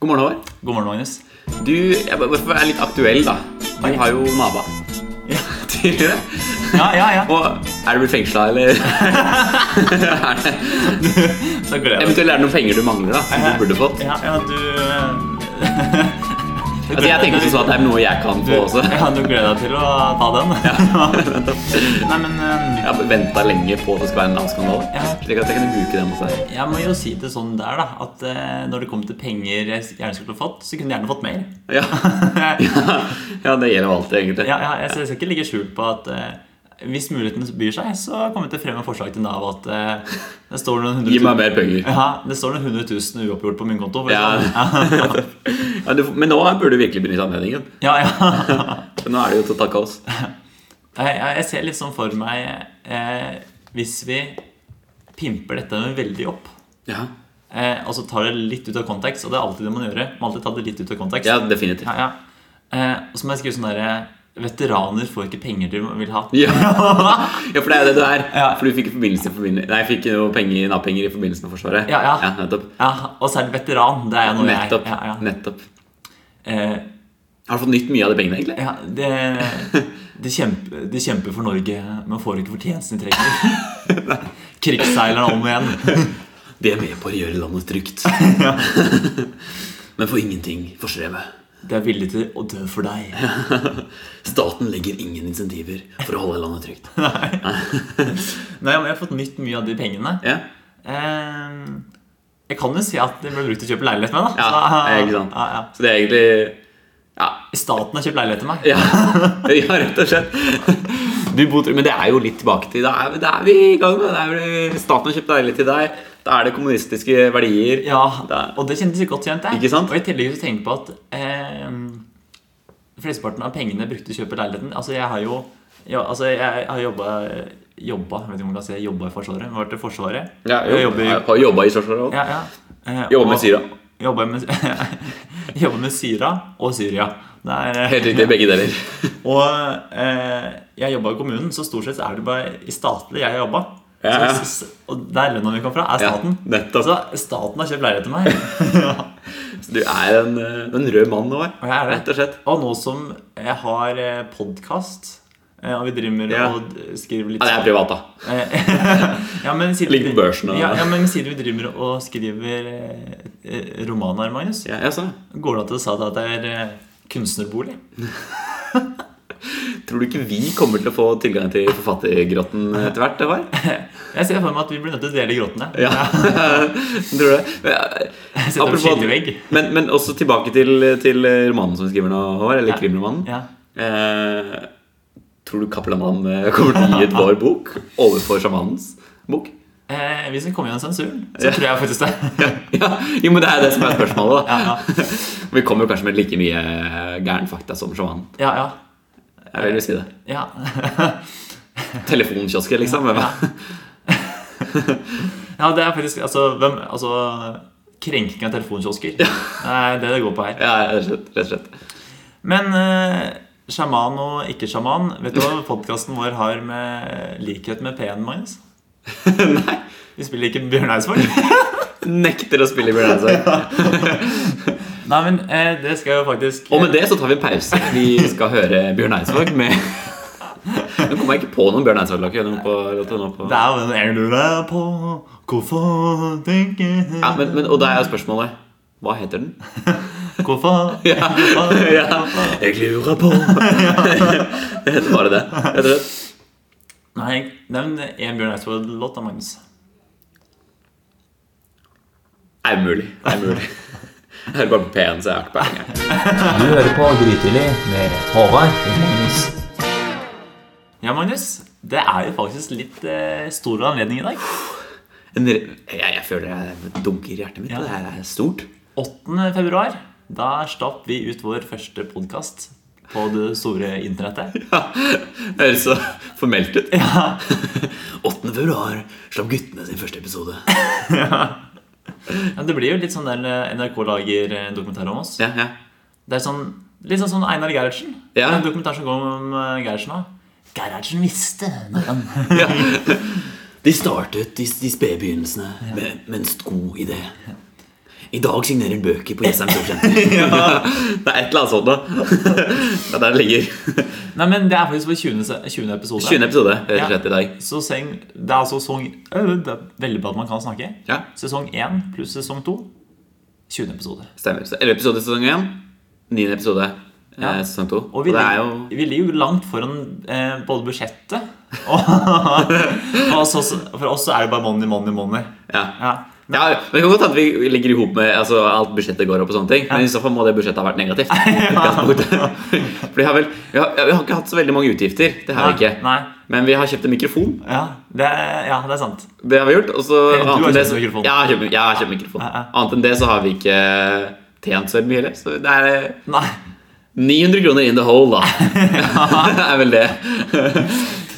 God morgen, Håvard. God morgen, Magnus. Du, jeg bare for å være litt aktuell, da. Du har jo Maba Ja, tidligere. ja, ja. ja. Og er du blitt fengsla, eller? er det, eventuelt er det noen penger du mangler, da, som du burde fått? Ja, ja, du eh, Altså, jeg tenkte sånn at det er noe jeg kan få også. Ja, du gleder deg til å ta den? Nei, men eh, Jeg har venta lenge på at det skal være en Nav-skandale. Ja. Slik at jeg kunne bruke den også. jeg må jo si det sånn der, da, at uh, når det kom til penger jeg gjerne skulle fått, så kunne jeg gjerne fått mer. Ja. ja, ja det gjelder jo alltid, egentlig. Ja, ja, jeg, jeg skal ikke ligge skjult på at eh, hvis muligheten byr seg, så kommer jeg til å fremme forslag til Nav at eh, det står noen hundre Gi meg mer penger. Ja, det står noen hundre tusen uoppgjort på min konto. Ja. sånn. Ja, du, men nå burde du virkelig benytte anledningen. ja, ja. For nå er det jo til å takke oss. Jeg, jeg ser litt sånn for meg eh, Hvis vi pimper dette veldig opp, Ja, eh, og så tar det litt ut av kontekst, og det er alltid det man gjør, man alltid ta det litt ut av kontekst. ja definitivt. Ja, ja. Eh, og så må jeg skrive sånn derre Veteraner får ikke penger de vil ha. Ja. ja, for det er det du er. Ja. For du fikk, i forbindelse, forbindelse, nei, fikk noe penger, Nav-penger i forbindelse med Forsvaret. Ja, ja. nettopp. Ja, Og så er det veteran. Det er noe Nettopp. jeg ja, ja. nettopp. Eh, Har du fått nytt mye av de pengene, egentlig? ja, det, det, kjemper, det kjemper for Norge, men får ikke fortjenesten de trenger. Krigsseilerne om igjen. De er med på å gjøre landet trygt. Men for ingenting for strevet. De er villig til å dø for deg. Staten legger ingen insentiver for å holde landet trygt. Nei, men Jeg har fått nytt mye av de pengene. Ja, Eh, jeg kan jo si at det ble brukt til å kjøpe leilighet med. da ja Så, ikke sant. Ja, ja. Så det er egentlig Ja, Staten har kjøpt leilighet til meg. ja, rett og slett. Du bor, men det er jo litt tilbake til Da er, er vi i gang. med det. er Staten har kjøpt leilighet til deg. Da er det kommunistiske verdier. Ja, Og det kjentes godt kjent. det. Ikke sant? Og i tillegg så tenke på at eh, flesteparten av pengene brukte til å kjøpe leiligheten Altså jeg har jo ja, altså jeg har jobba Jobba, jeg vet ikke om man kan si jobba i Forsvaret. men Vært i Forsvaret. Ja, Jeg jo, jobber jeg har jobba i Forsvaret òg. Ja, ja. Eh, Jobba med Syra Syria. Jobba med, jobba med Syria og Syria. Det er, eh, Helt riktig, begge deler. Og eh, jeg jobba i kommunen, så stort sett er det bare i statlig jeg har jobba. Ja. Så, og der lønna mi kom fra, er staten. Ja, så staten har kjøpt leilighet til meg. Så du er en, eh, en rød mann nå, rett og slett. Og nå som jeg har podkast, og vi driver Ja. og skriver litt Ja, det er privat, da. Eh, ja, men siden Ligger på børsen og- ja, ja, men siden vi driver og skriver eh, eh, romaner, Magnus, Ja, går det an å si at det er eh, kunstnerbolig? Tror du ikke vi kommer til å få tilgang til forfattergrotten etter hvert? Det var? Jeg ser for meg at vi blir nødt til å dele grottene. Ja, tror du det? Eh, Sette opp skillevegg. Men, men også tilbake til, til romanen som vi skriver nå, Håvard. Eller Ja. krimromanen. Ja. Eh, tror du Cappelen eh, kommer til å gi ut vår bok overfor sjamanens bok? Eh, hvis vi kommer gjennom sensuren, så tror jeg faktisk det. Ja, ja. Jo, men det er det som er spørsmålet. da Ja, ja. Vi kommer jo kanskje med like mye gæren fakta som sjamanen. Ja, ja. Jeg vil jo si det. ja. Telefonkiosker, liksom. Ja, hva? ja det er faktisk Altså, hvem, altså krenking av telefonkiosker. Det er det det går på her. Ja, rett og slett. Men uh, sjaman og ikke-sjaman, vet du hva podkasten vår har med likhet med P-en, Magnus? Nei. Vi spiller ikke Bjørn Eidsvåg. Nekter å spille Bjørn Eidsvåg. Nei, men eh, det skal jo faktisk Og med det så tar vi en pause. Vi skal høre Bjørn Eidsvåg med Nå kommer jeg ikke på noen Bjørn Eidsvåg-låter Det er jo den jeg lurer på Hvorfor tenker ja, men, men, Og da er spørsmålet Hva heter den? Hvorfor Ja, ja. Jeg lurer på Det heter bare det. Heter det. Nei, nevn en Bjørn Eidsvåg-låt da, Magnus. Det er umulig. Det er umulig. Jeg hører bare på P1, så jeg har ikke peiling. Du hører på Grytidlig med Håvard og Magnus. Ja, Magnus. Det er jo faktisk litt eh, stor anledning i dag. En Jeg, jeg føler jeg dunker i hjertet mitt. Ja. Det er stort. 8. februar, da slapp vi ut vår første podkast på det store internettet. Ja, det høres så formelt ut. Ja, 8. februar slapp guttene sin første episode. Men Det blir jo litt sånn der eh, NRK lager eh, dokumentar om oss. Ja, ja. Det er sånn, Litt sånn sånn Einar Gerhardsen. Ja. En dokumentar som går om eh, Gerhardsen òg. Gerhardsen visste når han ja. De startet i de spede begynnelsene med, med en god idé. I dag signerer hun bøker på Jessheim Storsenter. det er et eller annet sånt da. det er der det ligger. Nei, men det er faktisk på 20. se- 20. episode. 20. episode, rett og slett, i dag. Så seng, det er altså sesong øh, Det er veldig bra at man kan snakke. Ja, Sesong 1 pluss sesong 2. 20. episode. stemmer. Så 11 episode sesong 1, 9 episode Ja. eh, sesong 2. Og vi, det er jo vi ligger jo langt foran eh, både budsjettet og for oss så er det bare money, money, money. Ja. Ja. Ja, men Det kan godt hende vi ligger i hop med altså, alt budsjettet går opp. og sånne ting Men i så fall må det budsjettet ha vært negativt. For vi har, vel, vi, har, vi har ikke hatt så veldig mange utgifter. Det har vi ikke Nei. Men vi har kjøpt en mikrofon. Ja, det, er- ja, det er sant. Det har vi gjort. Også, Eh, du har kjøpt så- mikrofon. Ja, jeg har kjøpt, mikrofon. Annet enn det så har vi ikke tjent så mye heller. Så det er eh, Nei. 900 kroner in the hole, da. det er vel det.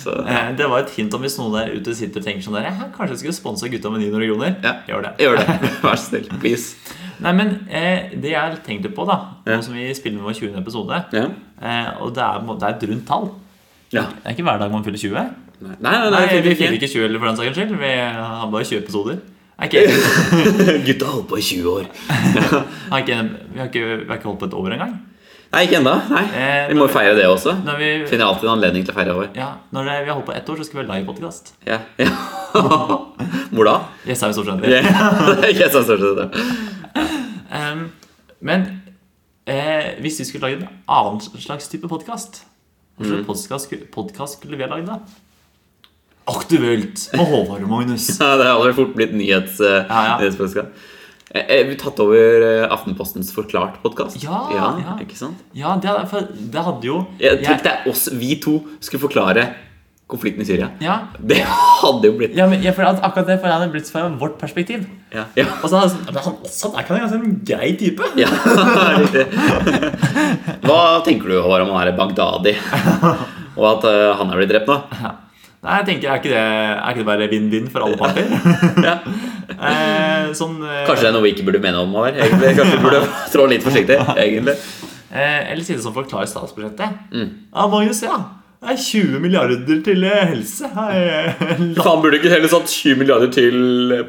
Så, ja. Det var et hint om hvis noen der ute sitter og tenker sånn der «Ja, Kanskje jeg skulle sponsa gutta med 900 kroner. ja, Gjør det. Gjør det. Vær så snill. Please. Nei, men eh, det jeg tenkte på, da Ja. nå som vi spiller med vår 20. episode Ja. eh, Og det er, det er et rundt tall. ja. Det er ikke hver dag man fyller 20. Nei, nei, nei, Nei, Vi fyller ikke 20 eller for den saks skyld. Vi har bare 20 episoder. Okay. Gutta har holdt på i 20 år. har ikke, vi, har ikke, vi har ikke holdt på et år engang. Nei, ikke ennå. Eh, Vi må jo feire det også. Vi, Finner alltid en anledning til å feire over. ja, når det, vi har holdt på ett år, så skal vi ha livepodkast. Ja. ja. Hvor da? Jessheim Storsenter. Er det. Men eh, hvis vi skulle lage en annen slags type podkast Hva Mm. podkast skulle vi ha lagd da? Aktuelt med Håvard og Magnus. Ja, det har aldri fort blitt nyhets, uh, Ja, ja. nyhetspodkast. Eh, eh, tatt over eh, Aftenpostens Forklart-podkast. Ja, ja. Ikke sant? Ja, det, det hadde jo Jeg Tenk deg oss, vi to, skulle forklare konflikten i Syria. ja, Det hadde jo blitt ja, men, jeg for at akkurat det for hadde blitt fra vårt perspektiv. Ja, ja. Og så hadde jeg sånn, men han også er ikke han ganske en grei type. ja riktig. Hva tenker du Håvard, om han er Bagdadi? Og at uh, han er blitt drept nå? Nei, jeg tenker, Er ikke det, er ikke det bare vinn-vinn for alle parter? Ja. eh, sånn, eh, Kanskje det er noe vi ikke burde mene om? Håvard. Kanskje vi burde trå litt forsiktig? egentlig eh, Eller si det som forklarer statsbudsjettet. Mm. Ja, Magnus, ja. Det er 20 milliarder til eh, helse. Eh, Faen, burde ikke heller satt 20 milliarder til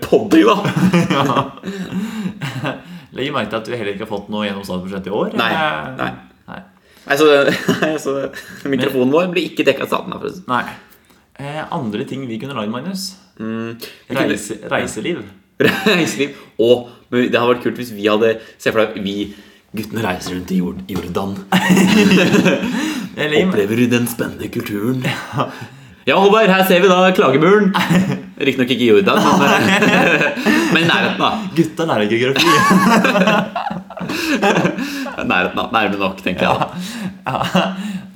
Poddy, da? Legg merke til at du heller ikke har fått noe gjennom statsbudsjettet i år. Nei, Eh, nei. nei. Nei, så, nei, så mikrofonen vår blir ikke dekka av staten. da, nei. Eh, andre ting vi kunne lagd, Magnus. Mm, Reise, kunne- reiseliv. Reiseliv. Og men det hadde vært kult hvis vi hadde Se for deg, vi guttene reiser rundt i Jord- Jordan. Opplever den spennende kulturen. Ja, Håvard, her ser vi da klagemuren. Riktignok ikke i Jordan, men, men i nærheten. da Gutta lærer geografi. Nærheten da, Nærme nok, tenker jeg. Ja. ja.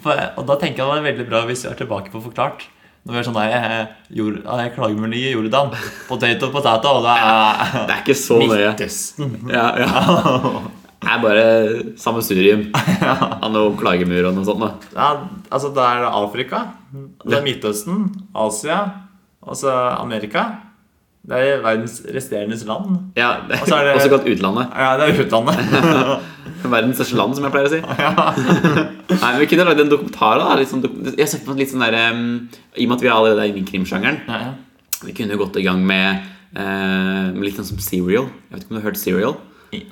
For, og da tenker jeg det er veldig bra hvis vi er tilbake på Forklart. Vi er sånn der, jord, eh, Klagemuren i Jordan. Potato, potato. Det er Det er ikke så nøye. Midtøsten. Ja, ja. Det er bare sammensurium av noe klagemur og noe sånt. Da. Ja, altså det er Afrika, det er Midtøsten, Asia, altså Amerika. Det er verdens resterende land. Ja, det Også, det- Også kalt utlandet. Ja, det er utlandet. Verdens største land, som jeg pleier å si. Nei, men Vi kunne lagd en dokumentar. da litt sånn, Jeg sett på litt sånn der um, I og med at vi allerede er inne i krimsjangeren, Ja, ja. vi kunne gått i gang med, uh, med litt sånn som Serial. Jeg vet ikke om du har hørt Serial? Nei.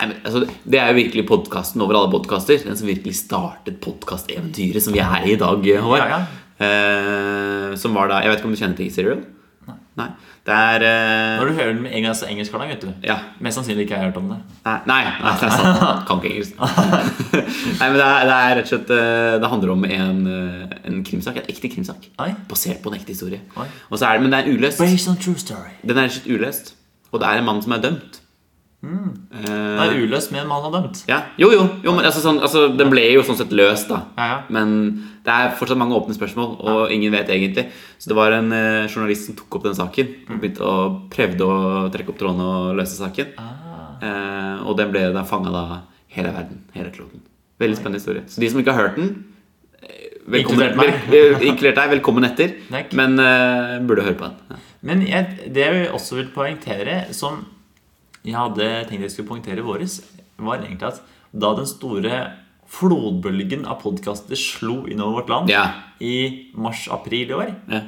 Nei, men, altså, det er jo virkelig podkasten over alle podkaster. Den som virkelig startet podkasteventyret som vi er i i dag. Håvard. Ja, Eh, som var da Jeg vet ikke om du kjenner til Serial? Nei. Det er eh, Når du hører den med en gang så engelskklang, vet du. Ja. Mest sannsynlig ikke har jeg hørt om det. Nei, nei, nei det er sant. Kan ikke engelsk. nei, men det er, det er rett og slett eh, Det handler om en, eh, en krimsak. En ekte krimsak. Oi. Basert på en ekte historie. Oi. Og så er det, men det er uløst. Den er rett og slett uløst. Og det er en mann som er dømt. Det Eh, er uløst med en mann har dømt. ja. Jo, jo. jo men, altså, sånn, altså, den ble jo sånn sett løst, da. Ja, ja. Men det er fortsatt mange åpne spørsmål, og ingen vet egentlig. Så det var en eh, journalist som tok opp den saken. Og begynte å prøvde å trekke opp trådene og løse saken. Ah. Eh, og den ble da fanga da hele verden. Hele kloden. Veldig spennende historie. Så de som ikke har hørt den eh, Velkommen, Inkludert eh, inkludert deg, velkommen etter. Takk. Men eh, burde høre på den. Men jeg, det jeg også vil poengtere, som jeg hadde tenkt jeg skulle poengtere i våres, var egentlig at da den store flodbølgen av podkaster slo innover vårt land Ja. i mars-april i år, Ja.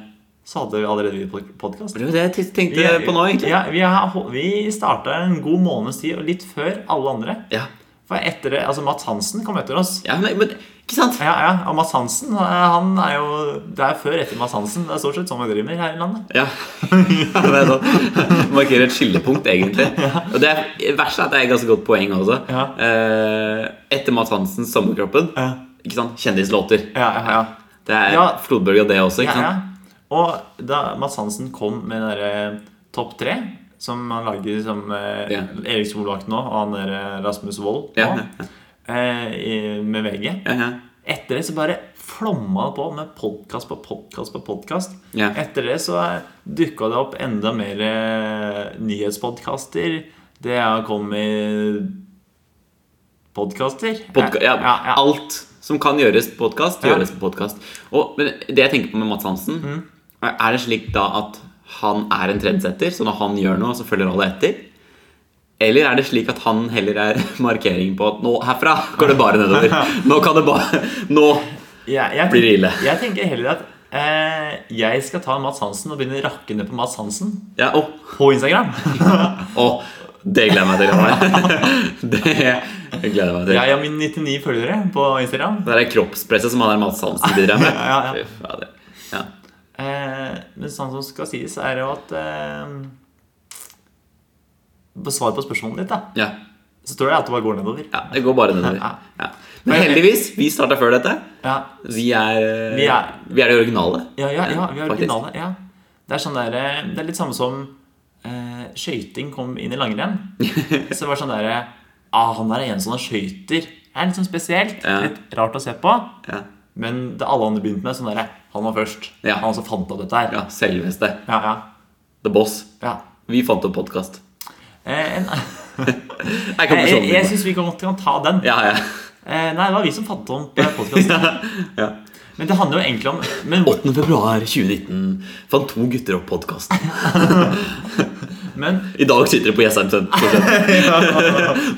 så hadde vi allerede vi podkast. Det var det jeg tenkte på nå, egentlig. Ja, vi, har, vi starta en god måneds tid, og litt før alle andre. Ja, For etter det, altså Mats Hansen kom etter oss. ja men, men ikke sant? Ja, ja, og Mats Hansen han er jo Det er før etter Mats Hansen. Det er stort sett sånn vi driver her i landet. Ja. ja det er sånn. Markerer et skillepunkt, egentlig. Og det er, verste er at det er et ganske godt poeng også. Ja. Eh, etter Mats Hansens 'Sommerkroppen', Ja, ikke sant? kjendislåter. ja, ja, ja. Det er Ja. flodbølge av det også. ikke sant? ja. ja. Og da Mats Hansen kom med den derre Topp tre, som han lager som eh, Ja. Erik Solvakt nå, og han der eh, Rasmus Wold Ja, nå, ja, eh, med VG ja, ja. Etter det så bare flomma det på med podkast på podkast på podkast. Ja. Etter det så dukka det opp enda mer eh, nyhetspodkaster. Det har kommet podkaster. Podka ja, ja, ja. Alt som kan gjøres på podkast, Ja. gjøres på podkast. Men det jeg tenker på med Mads Hansen, Mm. er det slik da at han er en trendsetter, så når han gjør noe, så følger alle etter? Eller er det slik at han heller er markering på at nå herfra går det bare nedover? Nå kan det bare Nå Ja, jeg, Blir det ille? Jeg tenker heller at eh, jeg skal ta Mats Hansen og begynne å rakke ned på Mats Hansen Ja, oh. på Instagram. oh, det gleder jeg meg til. Det gleder jeg meg til. Jeg har mine 99 følgere på Instagram. Det er kroppspresset som han der Mats Hansen bidrar med. Ja, ja. Ja. Eh, men sånn som skal sies, er jo at eh, På svar på spørsmålet ditt, da Ja. så tror jeg at det bare går nedover. ja, det går bare nedover. Ja. Ja. Men heldigvis, vi starta før dette. Ja, Vi er, Vi er- vi er de originale. ja, ja, ja vi er Faktisk. originale. Ja. Det er sånn der, eh, Det er litt samme som eh, skøyting kom inn i langrenn. Så det var sånn derre ah, Han der er en som skøyter. Det er litt sånn spesielt. Litt rart å se på. Ja, Men det alle andre begynte med, sånn derre Han var først. Ja. Han som fant opp dette her. ja selveste. Ja, ja, The Boss. ja. Vi fant opp podkast. Eh, en, Jeg jeg jeg, jeg syns vi kan, kan ta den. Ja, ja. Eh, nei, det var vi som fant opp podkasten. ja. Men det handler jo egentlig om men, 8. februar 2019 fant to gutter opp podkasten. men, I dag sitter de på Jessheim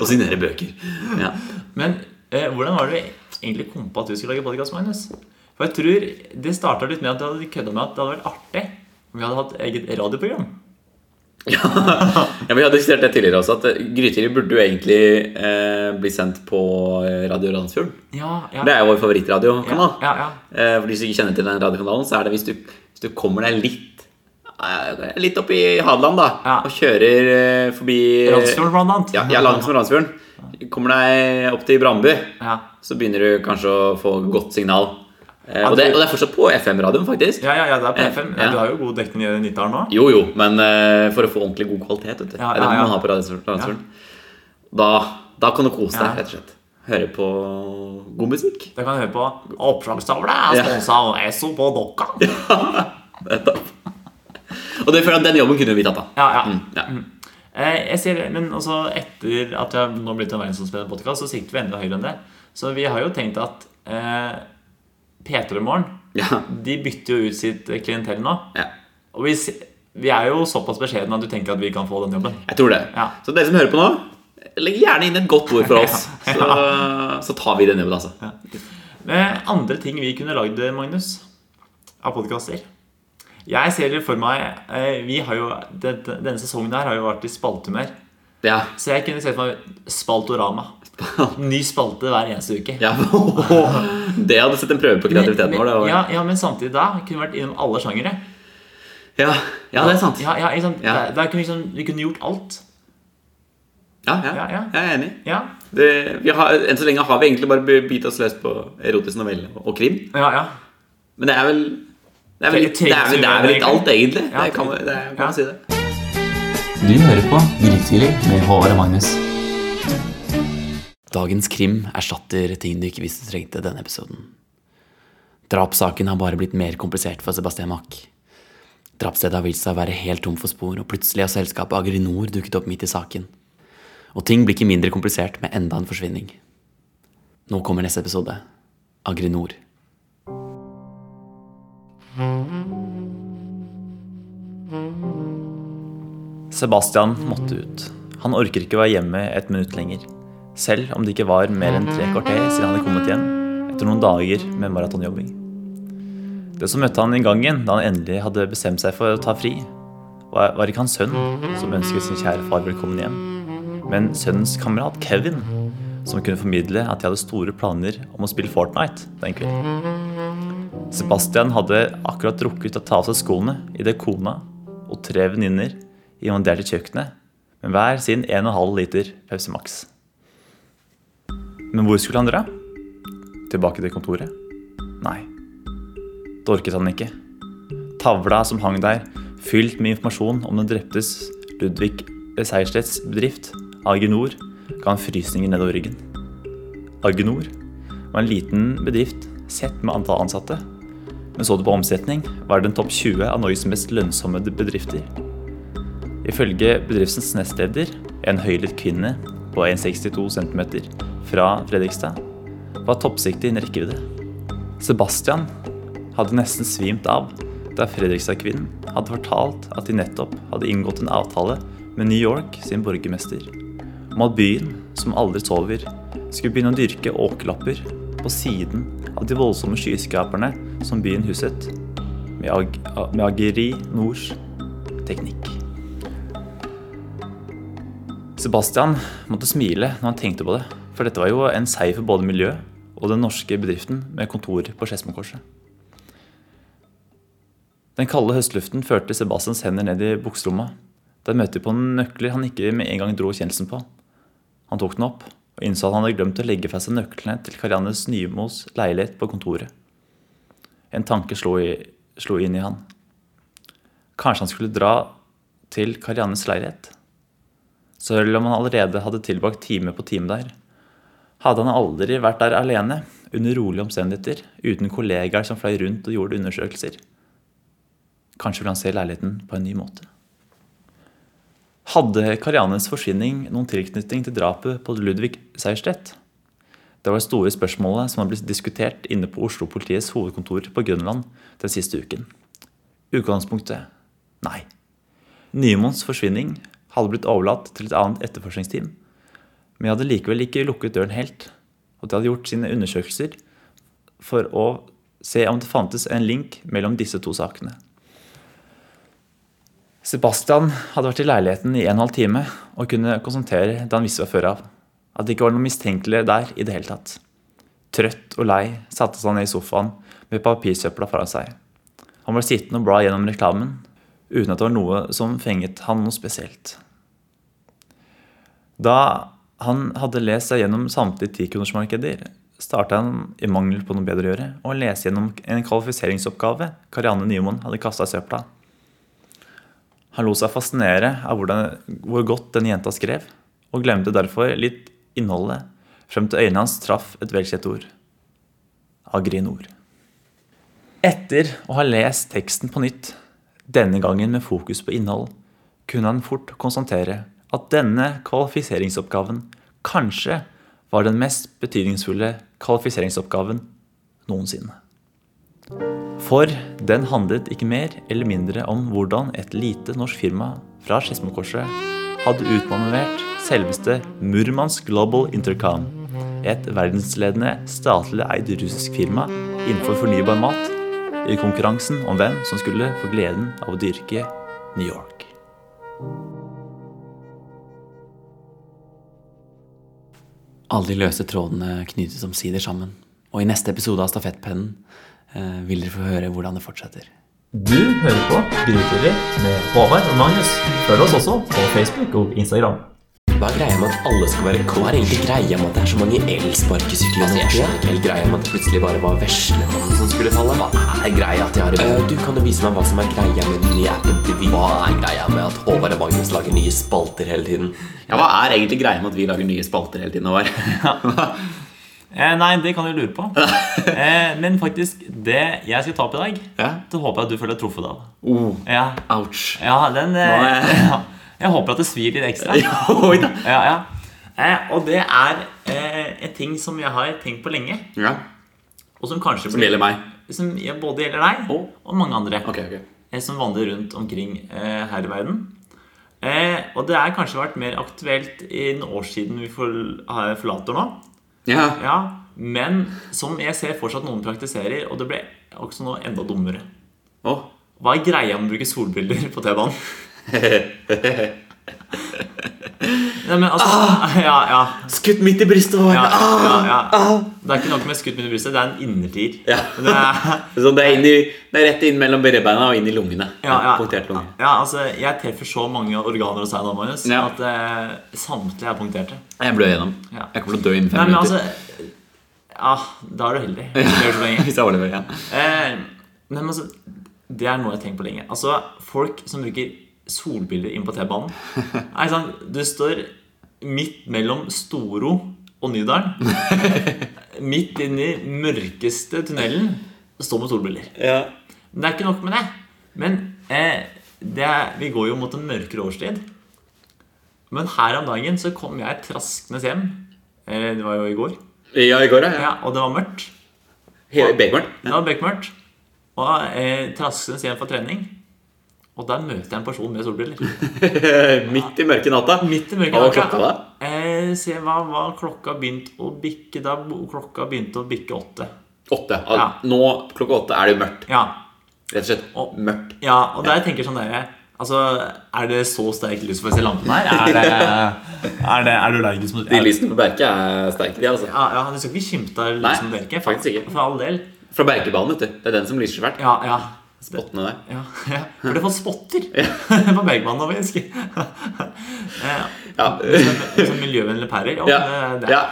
og signerer bøker. Ja. men eh, hvordan var det vi egentlig kom på at du skulle lage podkast, Magnus? For jeg tror Det starta litt med at du hadde kødda med at det hadde vært artig om vi hadde hatt eget radioprogram. Ja, Vi har diskutert det tidligere også, at Grytidlig burde jo egentlig eh, bli sendt på eh, Radio Randsfjorden. Ja, ja, Det er jo vår favorittradiokanal. ja, ja, Eh, For de som ikke kjenner til den radiokanalen, så er det hvis du, hvis du kommer deg litt eh, Litt opp i Hadeland, da, og kjører eh, forbi Randsfjorden, blant annet. Ja, ja langs med Randsfjorden. Kommer deg opp til Brandbu, Ja. så begynner du kanskje å få godt signal. Eh, og, det, og det er fortsatt på FM-radioen, faktisk. Ja, ja, ja, det er på FM. Ja. Du har jo god dekning i Nittedal nå. Jo, jo, men eh, for å få ordentlig god kvalitet, vet du. Ja, det det ja, ja. man har på radioen. Da, da kan du kose deg, rett og slett. Høre på god musikk. Da kan du høre på Oppslagstavle Ja. sponsa av Esso på Dokka. Og det føler at den jobben kunne vi tatt, da. Ja, ja. Mm, ja. Eh, jeg ser, men også etter at jeg nå blitt en verdensomspennende podkast, så sikter vi enda høyere enn det. Så vi har jo tenkt at eh, P3 Morgen Ja. de bytter jo ut sitt eh, klientell nå. ja. Og vi, vi er jo såpass beskjedne at du tenker at vi kan få den jobben. Jeg tror det. Ja. Så dere som hører på nå, legg gjerne inn et godt ord for oss. Så, så tar vi den jobben, altså. Eh, andre ting vi kunne lagd, Magnus, av podkaster. Jeg ser det for meg eh, Vi har jo Denne sesongen her har jo vært i spalthumør. Ja. Så jeg kunne sett for meg Spaltorama. Ny spalte hver eneste uke. ja. Det hadde sett en prøve på kreativiteten Men- vår. Det men, var- ja, ja, men samtidig da kunne vi vært innom alle sjangere. Ja. ja, det er sant. Ja, ja, liksom. Ja. Der, der kunne vi, liksom, vi kunne gjort alt. Ja, ja. Ja, ja. Jeg er enig. Ja, Det, vi har, enn så lenge har vi egentlig bare bitt oss løs på erotisk novelle og krim. ja, ja. Men det er vel Det er vel det er vel, det er vel litt alt, egentlig. Ja. Det kan, det er, kan Ja. man si det. Du hører på Grytidlig med Håvard og Magnus. Dagens krim erstatter ting du ikke visste du trengte denne episoden. Drapssaken har bare blitt mer komplisert for Sebastian Mack. Drapsstedet har vist seg å være helt tom for spor, og plutselig har selskapet Agrinor dukket opp midt i saken. Og ting blir ikke mindre komplisert med enda en forsvinning. Nå kommer neste episode. Agrinor. Sebastian måtte ut. Han orker ikke å være hjemme et minutt lenger. Selv om det ikke var mer enn tre kvarter siden han hadde kommet igjen etter noen dager med maratonjobbing. Det som møtte han i gangen da han endelig hadde bestemt seg for å ta fri, var, var ikke hans sønn som ønsket sin kjære far velkommen hjem, men sønnens kamerat Kevin, som kunne formidle at de hadde store planer om å spille Fortnite den kvelden. Sebastian hadde akkurat rukket å ta av seg skoene idet kona og tre venninner invaderte kjøkkenet med hver sin 1,5 liter Pepsi Max. Men hvor skulle han dra? Tilbake til kontoret? Nei. Det orket han ikke. Tavla som hang der, fylt med informasjon om den dreptes Ludvig Seierstedts bedrift, Aginor, ga han frysninger nedover ryggen. Aginor var en liten bedrift sett med antall ansatte. Men så du på omsetning, var det en topp 20 av Norges mest lønnsomme bedrifter. Ifølge bedriftens nestleder, en høylytt kvinne på 1,62 cm fra Fredrikstad, var toppsiktet innen rekkevidde. Sebastian hadde nesten svimt av da Fredrikstad-kvinnen hadde fortalt at de nettopp hadde inngått en avtale med New York sin borgermester om at byen, som aldri sover, skulle begynne å dyrke åkerlapper på siden av de voldsomme skyskaperne som byen huset, med, Ag med Ageri Nords teknikk. Sebastian måtte smile når han tenkte på det, for dette var jo en seier for både miljøet og den norske bedriften med kontor på Skedsmokorset. Den kalde høstluften førte Sebastians hender ned i bukselomma. Der møtte vi på nøkler han ikke med en gang dro kjennelsen på. Han tok den opp og innså at han hadde glemt å legge fra seg nøklene til Kariannes Nymos leilighet på kontoret. En tanke slo, i, slo inn i han. Kanskje han skulle dra til Kariannes leilighet? Selv om han allerede hadde tilbrakt time på time der, hadde han aldri vært der alene, under rolige omstendigheter, uten kollegaer som fløy rundt og gjorde undersøkelser. Kanskje ville han se leiligheten på en ny måte. Hadde Karianes forsvinning noen tilknytning til drapet på Ludvig Seierstedt? Det var det store spørsmålet som har blitt diskutert inne på Oslo-politiets hovedkontor på Grønland den siste uken. Utgangspunktet nei. Nymoens forsvinning hadde blitt overlatt til et annet etterforskningsteam, men jeg hadde likevel ikke lukket døren helt, og de hadde gjort sine undersøkelser for å se om det fantes en link mellom disse to sakene. Sebastian hadde vært i leiligheten i en og en halv time og kunne konsentrere det han visste fra før av. At det ikke var noe mistenkelig der i det hele tatt. Trøtt og lei satte han ned i sofaen med papirsøpla foran seg. Han ble sittende og bla gjennom reklamen uten at det var noe som fenget han noe spesielt. Da han hadde lest seg gjennom samtlige tikronersmarkeder, starta han i mangel på noe bedre å gjøre og lese gjennom en kvalifiseringsoppgave Karianne Nymoen hadde kasta i søpla. Han lot seg fascinere av hvordan, hvor godt denne jenta skrev, og glemte derfor litt innholdet, frem til øynene hans traff et velkjent ord. Agrinor. Etter å ha lest teksten på nytt, denne gangen med fokus på innhold, kunne han fort konstatere at denne kvalifiseringsoppgaven kanskje var den mest betydningsfulle kvalifiseringsoppgaven noensinne. For den handlet ikke mer eller mindre om hvordan et lite norsk firma fra Skedsmokorset hadde utmanøvrert selveste Murmansk Global Intercom, et verdensledende statlig eid russisk firma innenfor fornybar mat, i konkurransen om hvem som skulle få gleden av å dyrke New York. Alle de løse trådene knyttes omsider sammen, og i neste episode av Stafettpennen eh, vil dere få høre hvordan det fortsetter. Du hører på Grytidlig med Håvard og Magnus. Følg oss også på Facebook og Instagram. Hva er greia med at alle skal være Hva er egentlig greia med at det er så mange elsparkesykler Altså, jeg skjønner ikke helt greia med at det plutselig bare var veslemannen som skulle falle. Hva er greia at de har uh, du kan jo vise meg hva som er greia med den nye appen til Vy. Hva er greia med at Håvard og Magnus lager nye spalter hele tiden. Ja, hva er egentlig greia med at vi lager nye spalter hele tiden? Håvard? Eh, nei, det kan du lure på. Eh, men faktisk, det jeg skal ta opp i dag, Ja. det håper jeg at du føler deg truffet av. Oh, Ja, ouch. ja den eh, Nå er- ja. Jeg håper at det svir litt ekstra. Ja, ja. Eh, og det er eh, en ting som jeg har tenkt på lenge, Ja, og som kanskje Som gjelder meg. Som både gjelder deg Å. og mange andre Okay, okay. eh, som vandrer rundt omkring eh, her i verden. Eh, og det er kanskje vært mer aktuelt i en år siden vi forlater nå. Ja. Ja, men som jeg ser fortsatt noen praktiserer, og det ble også nå enda dummere. Oh. Hva er greia med å bruke solbriller på T-banen? Nei, men altså Ja, ja. Skutt midt i brystet ja, ja, ja. Det er ikke nok med skutt midt i brystet, det er en innertier. Ja. Det det det er rett inn mellom beina og inn i lungene. ja, ja. Punktert lunge. altså, jeg treffer så mange organer hos deg nå, Marius, at eh, samtlige er punkterte. Jeg blør gjennom. Ja. Jeg kommer til å dø innen Nei, men minutter. altså Ja, da er du heldig. Hvis jeg overlever igjen. Eh, men altså, det er noe jeg har tenkt på lenge. Altså, Folk som bruker solbriller inn på T-banen Nei, sånn, Du står midt mellom Storo og Nydalen. midt inn i mørkeste tunnelen. står med solbriller. Ja. Men det er ikke nok med det. Men eh, det er, vi går jo mot en mørkere årstid. Men her om dagen så kom jeg traskende hjem. Eh, det var jo i går. ja, i går, ja. Ja, og det var mørkt. Hele Bekmørn. Det var bekmørkt. Og eh, traskende hjem fra trening. Og der møter jeg en person med solbriller. Midt i mørke natta. Midt i mørket. Hva var klokka da? Eh, se hva var klokka begynt å bikke da? Klokka begynte å bikke åtte. Åtte. Al- Ja. Nå klokka åtte er det jo mørkt. Ja. Rett og slett Og- mørkt. ja og der tenker jeg sånn dere Altså, Er det så sterkt lys for å se lampen her? Er, det, er, det, er du allergisk mot De lysene på Berke er sterke, de, altså. Ja, ja, Du skal ikke skimte av lysene på Berke. Faktisk ikke. For all del. Fra Berkebanen, vet du. Det er den som lyser svært. Ja, ja. Spottene der. Ja, ja. Det fått spotter på Bergman nå, faktisk. Eh, Ja. Som miljøvennlige pærer. Ja, Ja. det, er Ja,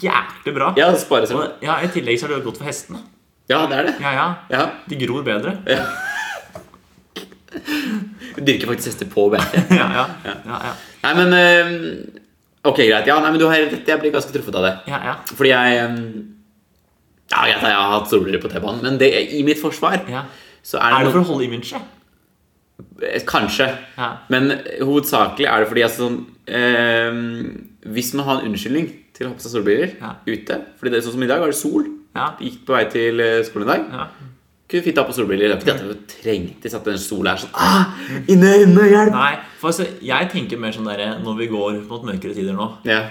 jævlig bra. ja spare seg. Og, ja, I tillegg så er det godt for hestene. Ja, det er det. Ja, ja. Ja. De gror bedre. Du dyrker faktisk hester på beite. Ja, ja. ja, ja. Nei, men eh, Ok, greit. Ja, nei, men du har rett. Jeg blir ganske truffet av det. ja, ja. Fordi jeg eh, Ja, greit, jeg har hatt solbriller på T-banen, men det, i mitt forsvar ja. Så er Er det det noe for å holde imaget? Eh, Kanskje. Ja. Men hovedsakelig er det fordi altså, eh, Hvis man har en unnskyldning til å ha på seg solbriller Ja. ute Fordi det er sånn som i dag, var det sol. Ja. Gikk på vei til eh, skolen i dag. Ja. Kunne fint ha på solbriller. Det er ikke det at det trengtes at den sola er sånn ah, Inne, inne, hjelp! Nei, for altså, jeg tenker mer sånn der når vi går mot mørkere tider nå Ja.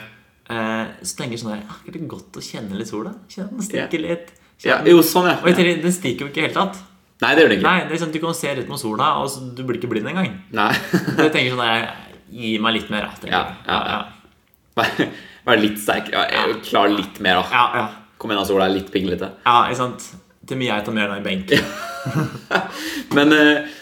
eh, Så tenker jeg sånn der Er det godt å kjenne litt sola? Kjenne den stikke litt. ja. Jo, sånn, ja. Og jeg tenker, den stikker jo ikke i hele tatt. Nei, det gjør det ikke. Nei, det er sånn Du kan se rett mot sola, og så, du blir ikke blind engang. Nei. Jeg tenker sånn jeg, Gi meg litt mer, tenker Ja, jeg. ja, ja. Vær litt sterk. Ja, klar litt mer, da. ja, ja. Kom igjen, sola er litt pinglete. ja, ikke sant? Til mye jeg tar mer enn i benk. Men, eh,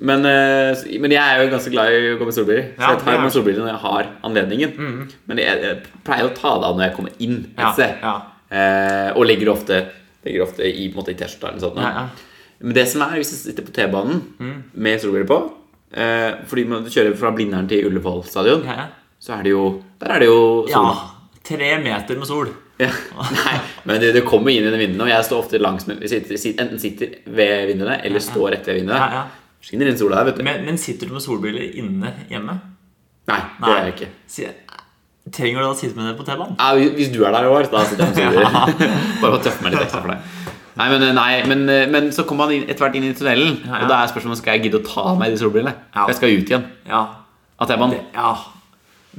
men, eh, men jeg er jo ganske glad i å gå med solbriller. Så jeg tar ja, med solbriller når jeg har anledningen. Men jeg, jeg pleier å ta det av når jeg kommer inn et Ja, sted. ja. Eh, og legger ofte, legger ofte i, måte, i T-skjorta eller noe sånt. Men det som er, hvis jeg sitter på T-banen med solbriller på eh, Fordi du kjører fra Blindern til Ullevål stadion, Ja, ja. så er det jo Der er det jo ja. Tre meter med sol. Ja. Nei, men det, det kommer inn i vinduene, og jeg står ofte langs med Enten sitter ved vinduene eller står rett ved vinduene. Ja, ja. Skinner inn sola der, vet du. Men, men sitter du med solbriller inne hjemme? Nei, det gjør jeg ikke. Si- Trenger du da å sitte med det på T-banen? Ja, hvis du er der, i år, da sitter jeg med solbriller. Bare for å tøffe meg litt ekstra for deg. Nei, men, nei, men, men så kommer man etter hvert inn i tunnelen, Ja, ja. og da er spørsmålet skal jeg gidde å ta av meg de solbrillene. Ja. For jeg skal ut igjen Ja. At jeg man... Det, ja.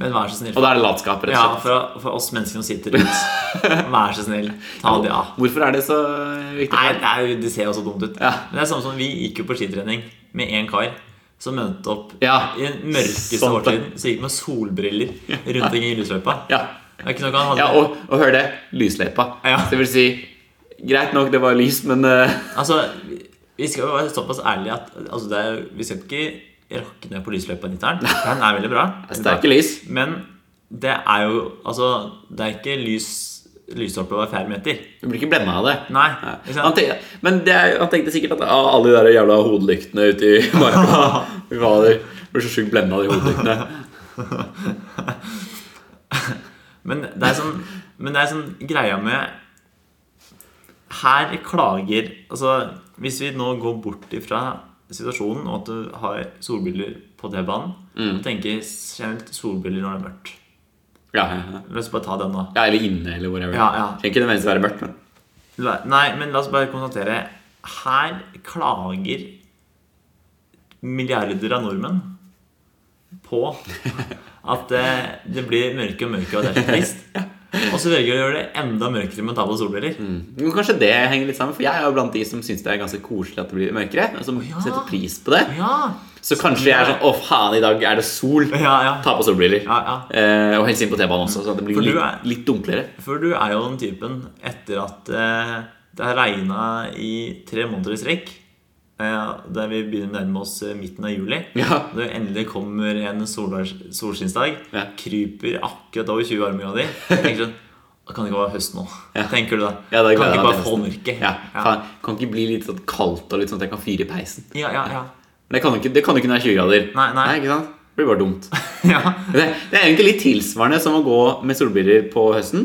Men vær så snill. Og da er det latskap, rett og slett. for, for oss mennesker som sitter rundt. Vær så snill. Ta det av. Hvorfor er det så viktig? Nei, det, er, det ser jo så dumt ut. Ja. Men det er samme som Vi gikk jo på skitrening med én kar som møtte opp Ja, i den mørkeste sant årtiden. Så gikk med solbriller rundt omkring i lysløypa. Ja, han ja og, og hør det. Lysløypa. Ja. Det vil si Greit nok, det var lys, men uh... Altså, vi- skal jo være såpass ærlige at altså, det er, vi skal ikke rakke ned på lysløypa i Nitteren. Den er veldig bra. det er sterke lys. Men det er jo Altså, det er ikke lys lysstolpe hver fjerde meter. Du blir ikke blenda av det. Nei. Han tenkte, men det han tenkte sikkert at ah, alle de der jævla hodelyktene ute i marka Fy fader, blir så sjukt blenda av de hodelyktene. Men det er sånn, men det er sånn greia med Her klager Altså, hvis vi nå går bort ifra situasjonen og at du har solbriller på T-banen, Mm. og tenker generelt solbriller når det er mørkt Ja, ja, ja. La oss bare ta den, da. ja, eller inne, eller whatever. Ja, ja. Trenger ikke nødvendigvis være mørkt, men La- Nei, men la oss bare konstatere Her klager milliarder av nordmenn på at det, det blir mørke og mørke, og det er så trist. Og så velger du å gjøre det enda mørkere med å ta på solbriller. Men kanskje det henger litt sammen, for jeg er jo blant de som syns det er ganske koselig at det blir mørkere. Og som setter pris på det. Ja, Så kanskje jeg er sånn Å, faen, i dag er det sol. ja, ja. Ta på solbriller. ja, ja. Eh, og helst inn på T-banen også, så det blir litt, er- litt dunklere. For du er jo den typen etter at eh, det har regna i tre måneder i strekk, der vi begynner å nærme oss eh, midten av juli Ja. Det endelig kommer en solskinnsdag, Ja. kryper akkurat over 20 varmegrader tenker sånn Det kan ikke være høst nå. Ja. Tenker du da? Ja, da kan ikke bare få mørket? Ja, ja. Kan ikke bli litt sånn kaldt og litt sånn at jeg kan fyre i peisen. ja, ja, ja. Men det kan jo ikke, det kan ikke når det er 20 grader. Nei, nei. ikke sant? Det blir bare dumt. ja. Det, det er egentlig litt tilsvarende som å gå med solbriller på høsten.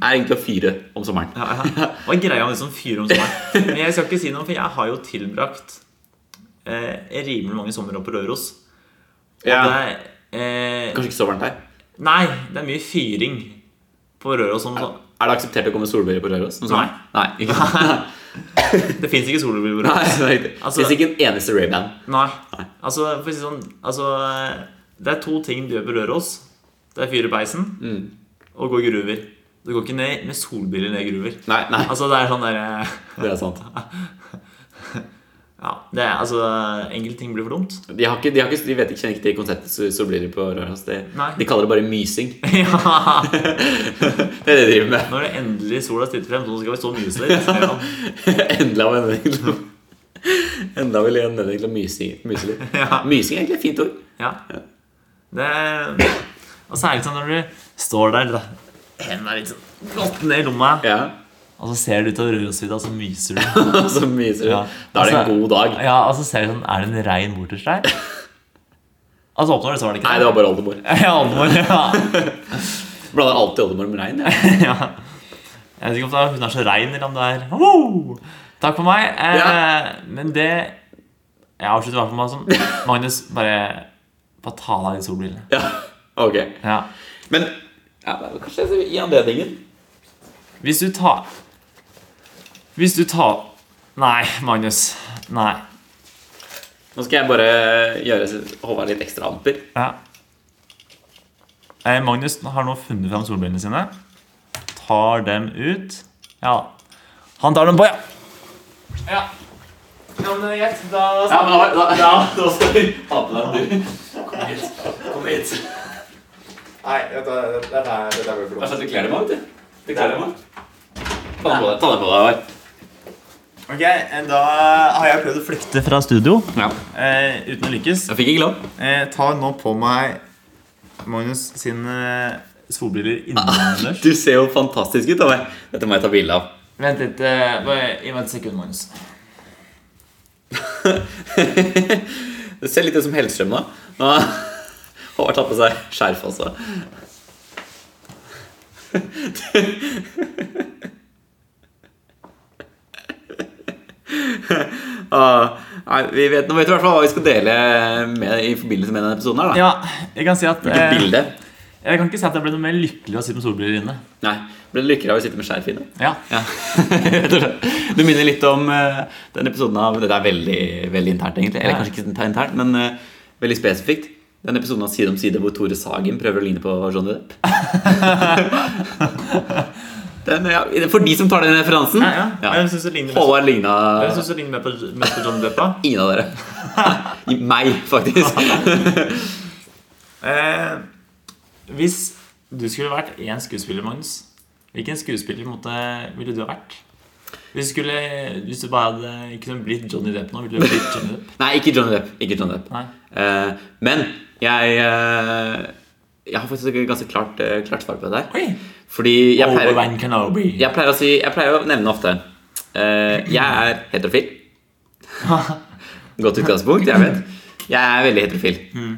Er egentlig å fyre om sommeren. Ja, ja. Hva er greia med det som fyrer om sommeren? Men jeg skal ikke si noe, for jeg har jo tilbrakt eh, rimelig mange somre på Røros. Og Ja. det er eh, Kanskje ikke så varmt her. Nei, det er mye fyring på Røros om sånn. Er det akseptert å komme med solbriller på Røros? Nei. Nei. ikke sant? Det fins ikke solbriller Nei, Nei, det. Altså- det finnes ikke en eneste Ray-Ban. Nei. Altså, for å si sånn Altså, eh, det er to ting du gjør på Røros. Det er fyre i peisen og gå gruver. Du går ikke ned med solbriller ned i gruver. Nei, nei, Altså, det er sånn derre det er sant. Ja, det er, altså, enkelte ting blir for dumt. De, har ikke, de, har ikke, de vet ikke, kjenner ikke til konseptet sol- solbriller på Røros. De, de kaller det bare mysing. ja Det er det de driver med. Når det endelig sola stitter frem, så skal vi stå og myse litt. Ja. Enda av en anledning Enda vil jeg en anledning til å myse, litt. Ja. Mysing er egentlig et fint ord. ja. Det er, og særlig sånn når du står der, hendene er litt sånn godt ned i lomma, Ja. Og så ser du av Rørosvidda, og så myser du. Så myser du. Ja. Da er det en Altså- god dag. Ja, og så ser du sånn Er det en rein borterst der? Og så åpner du, så var det ikke det. Nei, det var bare oldemor. Ja, oldemor, ja. Blander alltid oldemor med regn. Ja. ja. Jeg vet ikke om det er, hun er så rein, eller om det er Wow! Takk for meg. Eh, Ja. Men det Jeg avslutter i hvert fall med sånn Magnus, bare, bare ta av deg de solbrillene. ja. Ok. Ja. Men ja, kanskje i anledningen Hvis du tar Hvis du tar Nei, Magnus. Nei. Nå skal jeg bare gjøre Håvard litt ekstra amper. Ja. Eh, Magnus har nå funnet fram solbrillene sine. Tar dem ut. Ja. Han tar dem på, ja. Ja. Ja, men det er greit. Da Ja, men da, da, ja, da skal vi ha på deg du. Kom hit. Kom hit. Nei, dette, dette, er- dette er Vær så snill, du kler deg meg, vet du. Du kler deg meg. Ta den på deg, ta den på deg, Håvard. Ok, eh, da har jeg prøvd å flykte fra studio Ja. eh, uten å lykkes. Jeg fikk ikke lov. Jeg tar nå på meg Magnus sine solbriller innendørs. Du ser jo fantastisk ut, Håvard. Dette må jeg ta bilde av. Vent litt. eh, Bare gi meg et sekund, Magnus. Det ser litt ut som Hellstrøm nå. Nå har Håvard tatt på seg skjerf også. Ah, nei, vi vet, nå vet vi i hvert fall hva vi skal dele med, i forbindelse med denne episoden. her da Ja, jeg kan si at Hvilket eh, bilde? Jeg kan ikke si at jeg ble noe mer lykkelig av å sitte med solbriller inne. Nei, Ble du lykkelig av å sitte med skjerf inne? Ja. Ja. Du minner litt om uh, den episoden av Dette er veldig, veldig internt, egentlig. Eller Ja. kanskje ikke internt, men uh, veldig spesifikt. Den episoden av Side om side hvor Tore Sagen prøver å ligne på Johnny Depp. den, ja, for de som tar den referansen Ja, ja. Jeg synes det ligner Håvard ligna jeg syns det ligner mer på, mest på John Deppa. ingen av dere. Meg, faktisk. Eh, hvis du skulle vært én skuespiller, Magnus, hvilken skuespiller måtte, ville du ha vært? Hvis du, skulle, hvis du bare hadde kunne blitt Johnny Depp nå, ville du blitt Johnny Depp? Nei, ikke Johnny Depp. Ikke Johnny Depp. Eh, men jeg eh, Jeg har faktisk et ganske klart, eh, klart svar på det der. Oi! Fordi jeg pleier, jeg pleier, å, si, jeg pleier å nevne ofte uh, Jeg er heterofil. Godt utgangspunkt, jeg vet. Jeg er veldig heterofil.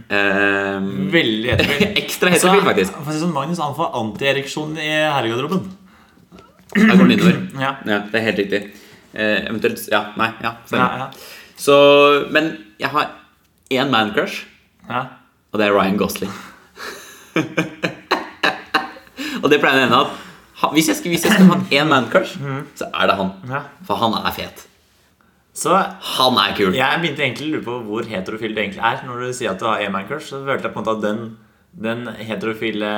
Eh, Veldig heterofil. ekstra heterofil, faktisk. For å si sånn, Magnus han får antiereksjon i herregarderoben. Jeg går den innover. Ja. Ja, det er helt riktig. Uh, eventuelt Ja, nei. Ja, Ja, ja. Så, men jeg har én man-crush, ja. og det er Ryan Gosling. og det pleier å hende at hvis jeg skal, hvis jeg skal ha én mancrush, så er det han. Ja. For han er fet. Så Han er kul. jeg begynte egentlig å lure på hvor heterofil du egentlig er. Når du sier at du har én mancrush, så følte jeg på en måte at den, den heterofile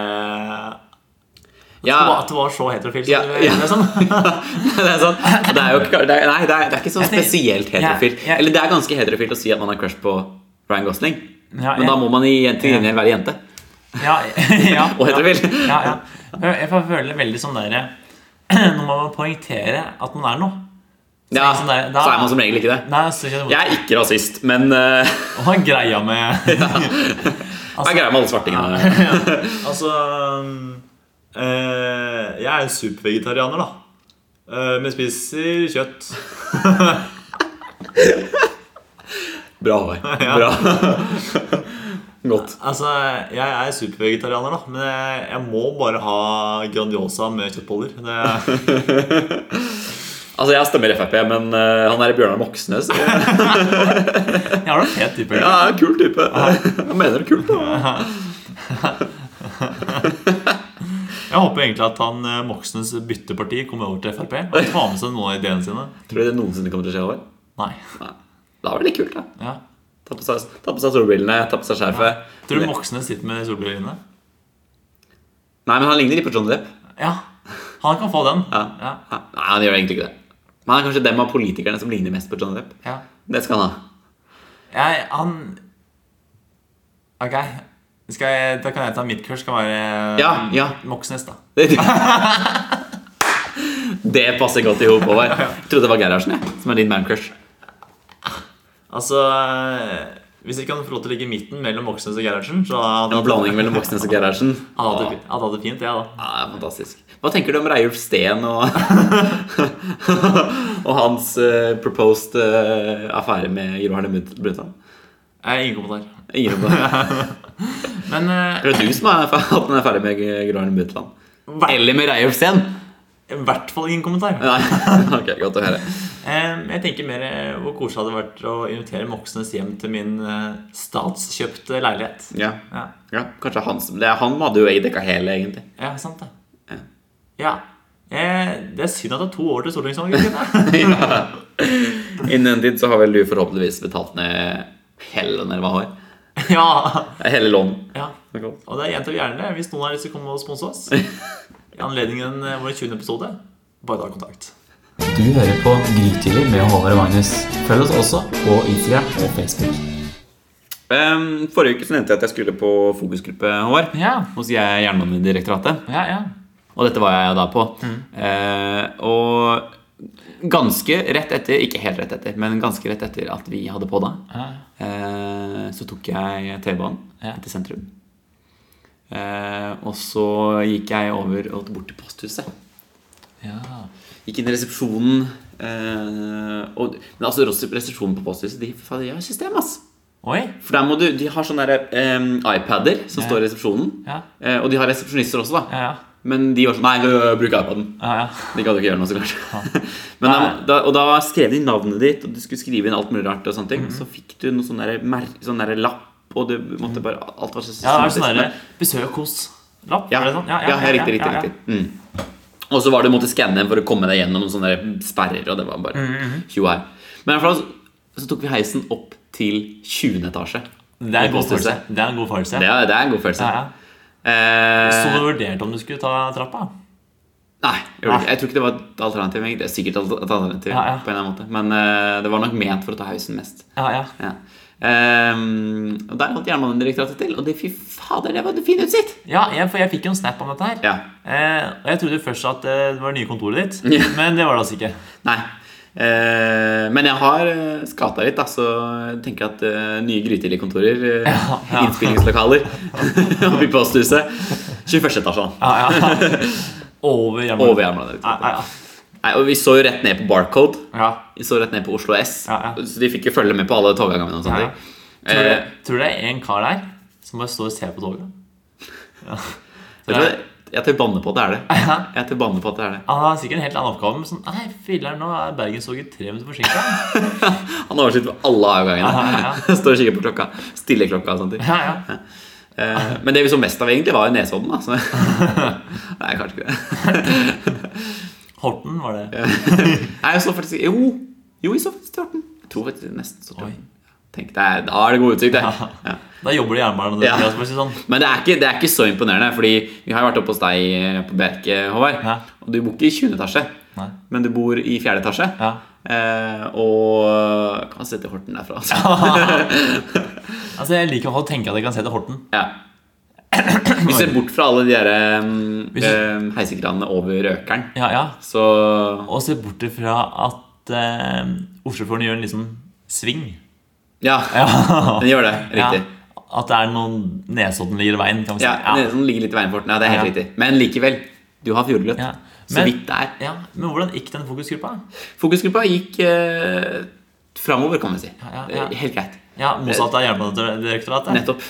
Ja. At du var- så heterofilt. Ja, ja. liksom. det er sånn det er jo ikke, det er, Nei, det er, det er ikke så spesielt heterofilt. Ja. Eller det er ganske heterofilt å si at man har crush på Ryan Gosling. Men da må man i til gjengjeld være jente. Ja, ja, Og heterofil. Ja, ja. Jeg, jeg føler veldig sånn derre Når man må poengtere at man er noe. Ja, sånn der- da- så er man som regel ikke det. Nei, så ikke Jeg er ikke rasist, men uh, Hva er greia med hva er greia med alle svartingene? Altså Eh, jeg er en supervegetarianer, da. Uh, men spiser kjøtt. Bra, Håvard. Bra. Godt. Altså, Jeg er supervegetarianer, da. Men jeg, jeg må bare ha Grandiosa med kjøttboller. Det, Altså, jeg stemmer Frp, men uh, han er i Bjørnar Moxnes. Jeg har en fet type. ja, jeg er en kul type. Jeg mener det er kult, da. jeg håper egentlig at han eh, Moxnes bytteparti kommer over til Frp og tar med seg noen av ideene sine. Tror du det noensinne kommer til å skje, over? Nei. Nei. Da var det litt kult, da. Ja. Ta på seg, ta på seg solbrillene, ta på seg skjerfet. Tror du Moxnes sitter med solbrillene? Nei, men han ligner litt på John Depp. Ja. Han kan få den. Ja. Ja. Ja. Nei, han gjør egentlig ikke det. Men han er kanskje dem av politikerne som ligner mest på John Depp. ja. Det skal han ha. Jeg, han Ok. Skal jeg, da kan jeg ta mitt kurs. Kan være Ja, ja. Moxnes, da. Det, det passer godt i hop, Håvard. Jeg trodde det var Gerhardsen, jeg, som er din mancrush. Altså Hvis jeg kan få lov til å ligge i midten mellom Moxnes og Gerhardsen, så hadde En blanding mellom Moxnes og Gerhardsen. Ja, hadde det- hadde det fint, jeg, da. Ja, fantastisk. Hva tenker du om Reiulf Steen og, og hans uh, proposed uh, affære med Gro Harlem Brundtland? Eh, ingen kommentar. Ingen kommentar. Men Men Det Er du som har hatt en affære med Gro Harlem Brundtland? Eller med Reiulf Steen? i hvert fall ingen kommentar. Nei. Ok, godt å høre. Eh, jeg tenker mer eh, hvor koselig hadde det vært å invitere Moxnes hjem til min eh, statskjøpte leilighet. Ja. Ja, ja kanskje han som det er, Han hadde jo dekka hele, egentlig. ja sant det. Ja. Ja. Eh, det er synd at det er to år til stortingsvalget. ja. Innen den tid så har vel du forhåpentligvis betalt ned hele eller hva har. ja. Hele lån. ja. Og det gjentar vi gjerne hvis noen har lyst til å komme og sponse oss. I anledningen vår 20. episode. Bare ta kontakt. Du hører på Grytidlig med Håvard og Magnus. Følg oss også på Instagram og Facebook. Um, forrige uke så nevnte jeg at jeg skulle på fokusgruppe, Håvard. Ja. Hos jeg Jernbanedirektoratet. Ja, ja. Og dette var jeg da på. Eh, og ganske rett etter, ikke helt rett etter, men ganske rett etter at vi hadde på da, ja. uh, så tok jeg T-banen Ja. til sentrum. Uh, og så gikk jeg over og bort til posthuset. Ja. Gikk inn i resepsjonen. Eh, og, men altså resepsjonen på posthuset De, de har system, ass. Oi. For der må du, De har sånne der, eh, iPader som Ja. står i resepsjonen. Ja. Eh, og de har resepsjonister også, da. Men de var sånn Nei, øh, bruk iPaden. ja, ja. De gadd ikke gjøre noe, så klart. Men da, og da skrev de navnet ditt, og du skulle skrive inn alt mulig rart. og sånne ting Så fikk du noe sånn der sånn der lapp, og du måtte bare Alt var så Ja, det er sånn systematisk. derre besøk hos-lapp. Ja, sånn? ja, ja, riktig, riktig, riktig. Mm. Og så var det måtte skanne for å komme deg gjennom noen sånne sperrer. Og det var bare Mm, tjo her. Men i hvert fall så, tok vi heisen opp til 20. etasje. Det er en god følelse. Det er en god følelse. Det er, det er en god følelse. Ja, ja. Eh, Så du vurderte om du skulle ta trappa? Nei, jeg, gjorde jeg tror ikke det var et alternativ. egentlig. Det er sikkert et alternativ Ja, ja. på en eller annen måte Men uh, det var nok ment for å ta hausen mest. Ja, ja. Ehm, og der holdt Jernbanedirektoratet til, og det, fy fader, det var en fin utsikt! ja jeg, for jeg fikk jo en snap om dette her. Ja. Eh, og jeg trodde først at eh, det var det nye kontoret ditt, Ja. men det var det altså ikke. Nei. Eh, men jeg har uh, skata litt, da, så jeg tenker at uh, nye Grytidlig-kontorer, uh, Ja, ja. innspillingslokaler oppe i posthuset 21. etasje. Ja, ja. Over jernbanen. Ja, Ja, Jernbanedirektoratet. Nei, og vi så jo rett ned på Barcode. ja. Vi så rett ned på Oslo S, Ja, ja. så de fikk jo følge med på alle togavgangene. og sånne ting. Tror, Eh, tror du det er en kar der som bare står og ser på toget? Ja. Jeg tror det, jeg tør banne på at det er det. Jeg tør banne på at det er det. Han har sikkert en helt annen oppgave, men sånn Nei, filler'n, nå er Bergenstoget tre minutter forsinka. Han har oversikt over alle avgangene. Ja, ja, Står og kikker på klokka. Stille klokka og sånt. Ja, ja. Eh, men det vi så mest av, egentlig, var jo Nesodden. Da. Nei, kanskje ikke det. Horten var det. Nei, jeg så faktisk Jo, jo jeg så faktisk til Horten. Jeg tror faktisk nesten så til. Horten. Tenk deg, Da er det god utsikt, det. Ja. Da jobber du i jernbanen. Ja. sånn. Men det er, ikke, det er ikke så imponerende, fordi vi har jo vært oppe hos deg eh, på Bjerke, Håvard. Ja. Og du bor ikke i 20. etasje, Nei. men du bor i 4. etasje. Ja. Eh, og kan se til Horten derfra. Altså. Altså, Jeg liker å tenke at jeg kan se til Horten. Ja. Vi ser bort fra alle de der um, um, heisekranene over Røkeren. Ja, ja. Så Og se bort ifra at eh, Oslofjorden gjør en liksom sving. ja, Ja. den gjør det. Riktig. Ja. At det er noen Nesodden ligger i veien. kan vi si. Ja, Nesodden ligger litt i veien for den. Ja, det er helt riktig. Men likevel. Du har fjordgløtt. Så Men- vidt der. Ja, Men hvordan gikk den fokusgruppa? Fokusgruppa gikk eh, framover, kan vi si. Helt greit. Ja, Motsatt av Jernbanedirektoratet? Nettopp.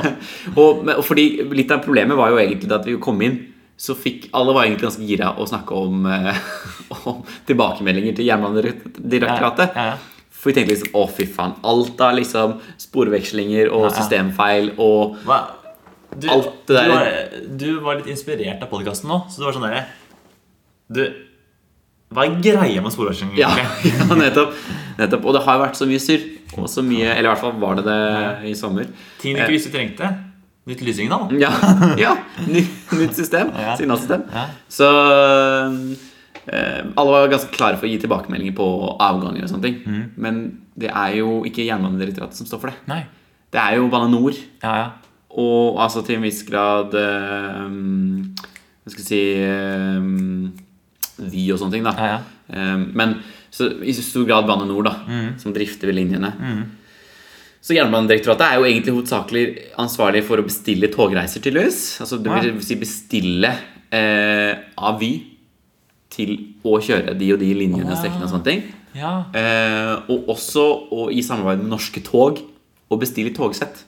og, og fordi Litt av problemet var jo egentlig at vi kom inn, så fikk alle var egentlig ganske gira å snakke om, eh, om tilbakemeldinger til Jernbanedirektoratet. Ja, ja, ja. For vi tenkte liksom å, fy faen. Alt av liksom sporvekslinger og systemfeil og Hva? Du, Alt det der- Du, var, du var litt inspirert av podkasten nå, så du var sånn derre Du, hva er greia med sporveksling? Ja, ja nettopp, nettopp. Og det har vært så mye surr. Og så mye Eller i hvert fall var det det i sommer. Ting du ikke visste du trengte. Nytt lyssignal. Ja, ja ny, nytt system. Ja. Signalsystem. Ja. Så eh, alle var ganske klare for å gi tilbakemeldinger på avganger og sånne ting. Mm. Men det er jo ikke Jernbanedirektoratet som står for det. Nei. Det er jo Bane NOR. Ja, ja. Og altså til en viss grad um, Hva skal jeg si eh, Vy og sånne ting, da. Ja, ja. Eh, men så, i stor grad Bane NOR, da, Mm. som drifter ved linjene. Så Jernbanedirektoratet er jo egentlig hovedsakelig ansvarlig for å bestille togreiser, tydeligvis. Altså det vil si bestille eh, av Vy til å kjøre de og de linjene og strekkene og sånne ting. ja. Eh, og også å, i samarbeid med Norske Tog å bestille togsett.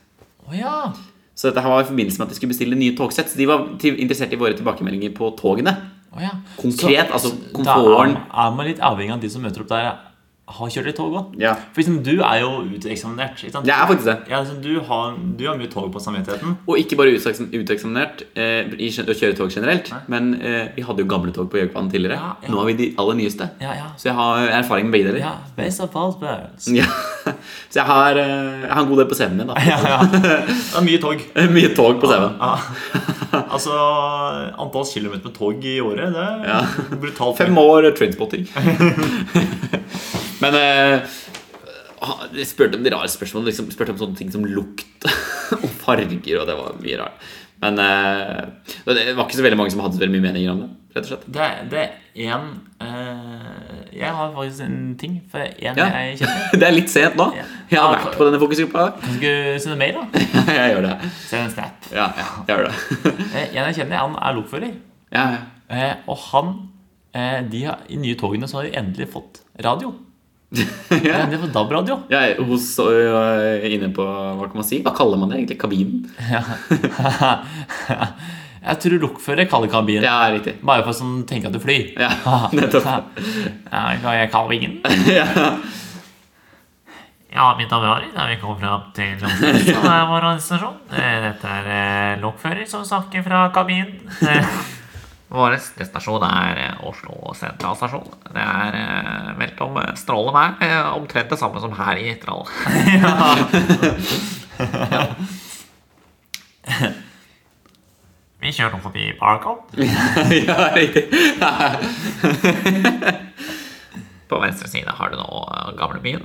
Oh, ja. Så dette her var i forbindelse med at de skulle bestille nye togsett. Så de var interessert i våre tilbakemeldinger på togene. Å ja. Konkret, altså Da komforten. er, er man litt avhengig av de som møter opp der, har kjørt litt tog òg. Ja. For liksom, du er jo uteksaminert. Ikke sant? Jeg er faktisk det. Ja, liksom, du, har, du har mye tog på samvittigheten. Og ikke bare uteksamin- uteksaminert eh, i å kjøre tog generelt, men eh, vi hadde jo gamle tog på Gjøvikbanen tidligere. Ja, ja. Nå har vi de aller nyeste. Ja, ja. Så jeg har erfaring med begge deler. ja of all worlds. Ja. Så jeg har, eh, jeg har en god del på CV-en min. da Ja, ja. Det er mye tog. Mye tog på CV-en. Ja. altså, antall kilometer med tog i året, det er Ja. brutalt. Fem år trainspotting. Men eh, jeg spurte om de rare spørsmålene. Liksom, spurte om sånne ting som lukt og farger, og det var mye rart. Men eh, det var ikke så veldig mange som hadde så veldig mye meninger om det. rett og slett Det, det er én eh, Jeg har faktisk en ting for en Ja. jeg kjenner. Det er litt sent nå. Ja. Jeg har vært på denne fokusgruppa. Kan du sende mail, da? Jeg gjør det. Send en snap. Ja, ja, jeg gjør det. Eh, En jeg kjenner, han er lokfører. Ja, ja. Eh, og han eh, de har, I nye togene så har de endelig fått radio. Ja. De har fått DAB-radio. Ja, hos øh, inne på Hva kan man si? Hva kaller man det egentlig? Kabinen? Jeg tror lokfører kaller kabinen. Ja, riktig. Bare for å sånn, tenke at du flyr. Ja, nettopp. Ja, jeg kaller ingen? Ja. Ja, mitt navn er Ari. Da vi kommer fram til Lokfører, som er vår organisasjon. Eh, Dette er eh, lokfører som snakker fra kabinen. Vår stasjon er eh, Oslo sentralstasjon. Det er eh, meldt om eh, strålende vær. eh, Omtrent det samme som her i Ytterhall. Vi kjører nå forbi ja, riktig. På venstre side har du nå gamlebyen.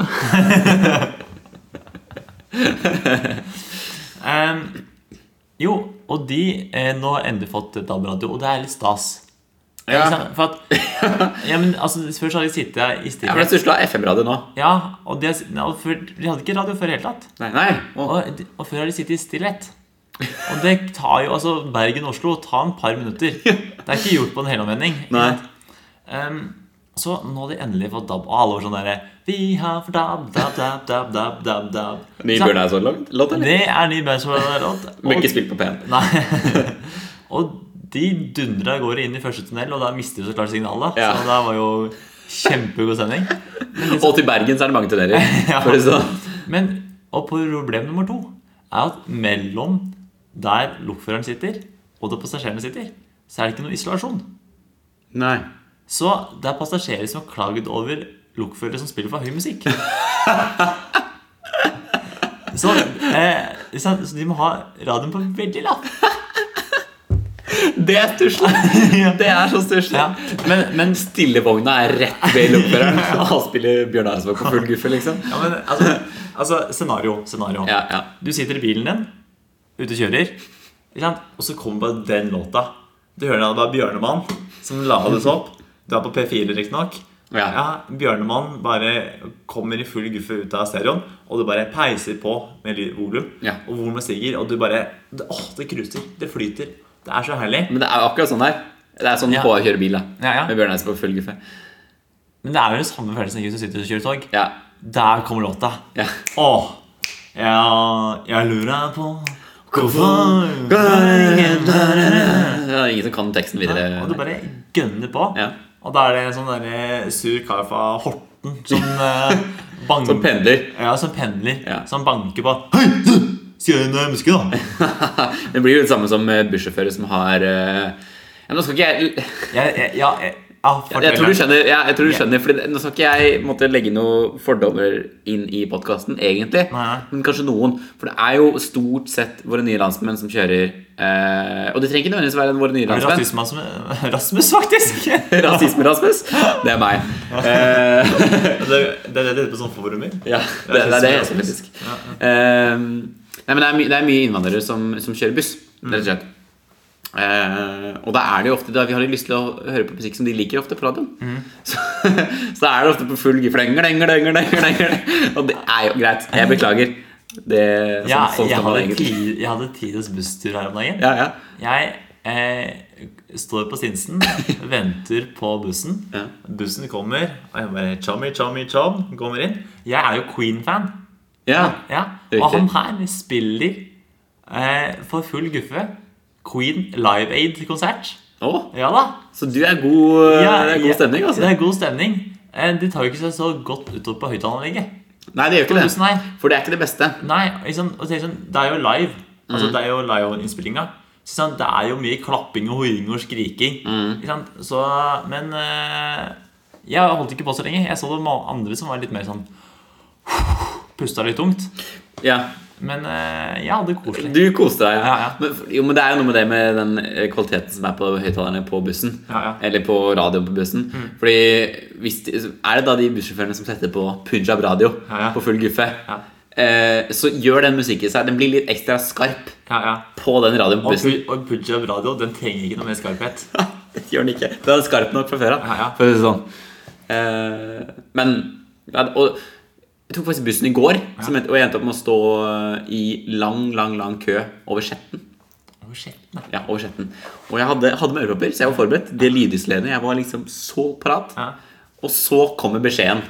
Ehm, jo, og de eh, nå har endelig fått DAB-radio, og det er litt stas. Ja. For at, ja, men altså, Før så hadde de sittet i Ja, stillhet. det største har FM-radio nå. Ja, og de, ja, og før, de hadde ikke radio før i det hele tatt. Nei, nei. Og, og før har de sittet i stillhet. Og det tar jo altså Bergen-Oslo tar en par minutter. Det er ikke gjort på en helomvending. Nei. sant? Så nå har de endelig fått DAB, og alle var sånn derre Vi har fått DAB, DAB, DAB, DAB, DAB, DAB, DAB. Ny Eyes-låt, eller? Det er ny Bachelor-låt. Men ikke spilt på P1. Nei. og de dundra av gårde inn i første tunnel, og da mister de så klart signalet. Ja. Så det var jo kjempegod stemning. Og til Bergen så er det mange tunneler. For det sånn. Men, og problem nummer to er at mellom der lokføreren sitter, og der passasjerene sitter, så er det ikke noe isolasjon. Nei. Så det er passasjerer som har klaget over lokførere som spiller for høy musikk. Så, eh, så de må ha radioen på veldig lavt. Det er stusslig! Det er så stusslig. Ja. Men, men stillevogna er rett ved lokføreren. Og han spiller Bjørn Eidsvåg på full guffe, liksom. Ja, men altså, altså scenario, scenario. Ja, ja. Du sitter i bilen din, ute og kjører, og så kommer bare den låta. Du hører det bare Bjørnemann som lades opp. Du er på P4, riktignok. Ja. Ja, Bjørnemann bare kommer i full guffe ut av stereoen, og du bare peiser på med volum. Ja. Og volumet stiger, og du bare det, Åh, det cruiser. Det flyter. Det er så herlig. Men det er jo akkurat sånn her. Det er sånn Ja. å kjøre bil, da. Ja, ja. Med Bjørn Eidsvåg på full guffe. Men det er jo den samme følelsen hvis du sitter og kjører tog. Ja. Der kommer låta. ja. Åh, jeg, jeg lurer på hvorfor Det er ingen som kan teksten videre. Og du bare gønner på. Ja. Og da er det en sånn der sur kar fra Horten som uh, banker Som pendler. Ja, som pendler. Ja. Som banker på Hei! du, en jeg muske, da? Det blir jo det samme som eh, bussjåfører som har eh, ja, Nå skal ikke jeg Jeg, jeg, ja, ja, jeg tror du skjønner, ja, jeg tror du skjønner fordi Nå skal ikke jeg måtte legge noen fordommer inn i podkasten, egentlig. Nei. Men kanskje noen. For det er jo stort sett våre nye landsmenn som kjører eh, Og det trenger ikke nødvendigvis være våre nye landsmenn. Rasisme, Rasmus, faktisk! Rasisme-Rasmus. Det er meg. Eh, det, det er det det heter på sånne forumer. ja, det, det er det jeg faktisk. Eh, nei, men det er, my, det er mye innvandrere som, som kjører buss, rett og slett. Eh, og da er det jo ofte da vi har lyst til å høre på musikk som de liker ofte på radioen. Så, så er det ofte på full gif. Og det er jo greit. Jeg beklager. Det, sånn, Ja, sånn jeg skal hadde, ti, jeg hadde tides busstur her om dagen. Ja, ja. Jeg eh, står på Sinsen, venter på bussen. Ja. Bussen kommer, og jeg bare chummy, chummy, chum, kommer inn. Jeg er jo Queen-fan. ja. Ja, og han her spiller eh, for full guffe Queen Live Aid-konsert. Oh. Ja da. så du er god, Ja, det er god stemning, altså? Det er god stemning. Eh, de tar jo ikke seg så godt utover på høyttaleranlegget. Nei, det gjør ikke det. Nei. For det er ikke det beste. Nei, liksom, sånn, det er jo live. Altså, Mm. Det er jo live-innspillinga. Så Det er jo mye klapping og hoiing og skriking. Mm. Så, men eh, jeg holdt ikke på så lenge. Jeg så det med andre som var litt mer sånn Pusta litt tungt. Ja, Men eh, jeg hadde det koselig. Du koste deg, ja. Ja, ja. Men, jo, men det er jo noe med det med den eh, kvaliteten som er på høyttalerne på bussen. Ja, ja. Eller på radioen på bussen. Fordi hvis Er det da de bussjåførene som setter på Punjab radio Ja, ja. på full guffe, Ja. eh, så gjør den musikken seg Den blir litt ekstra skarp Ja, ja. på den radioen på bussen. Og, og Punjab radio den trenger ikke noe mer skarphet. det gjør den ikke. Den er skarp nok fra før av. Ja, ja. Sånn. Eh, men ja, og, Jeg tok faktisk bussen i går, som endte- og jeg endte opp med å stå eh, i lang, lang, lang kø over Skjetten. Over Skjetten. Ja, over Skjetten. Og jeg hadde, hadde med ørepropper, så jeg var forberedt. Det lydisolerende. Jeg var liksom så parat. Ja. Og så kommer beskjeden.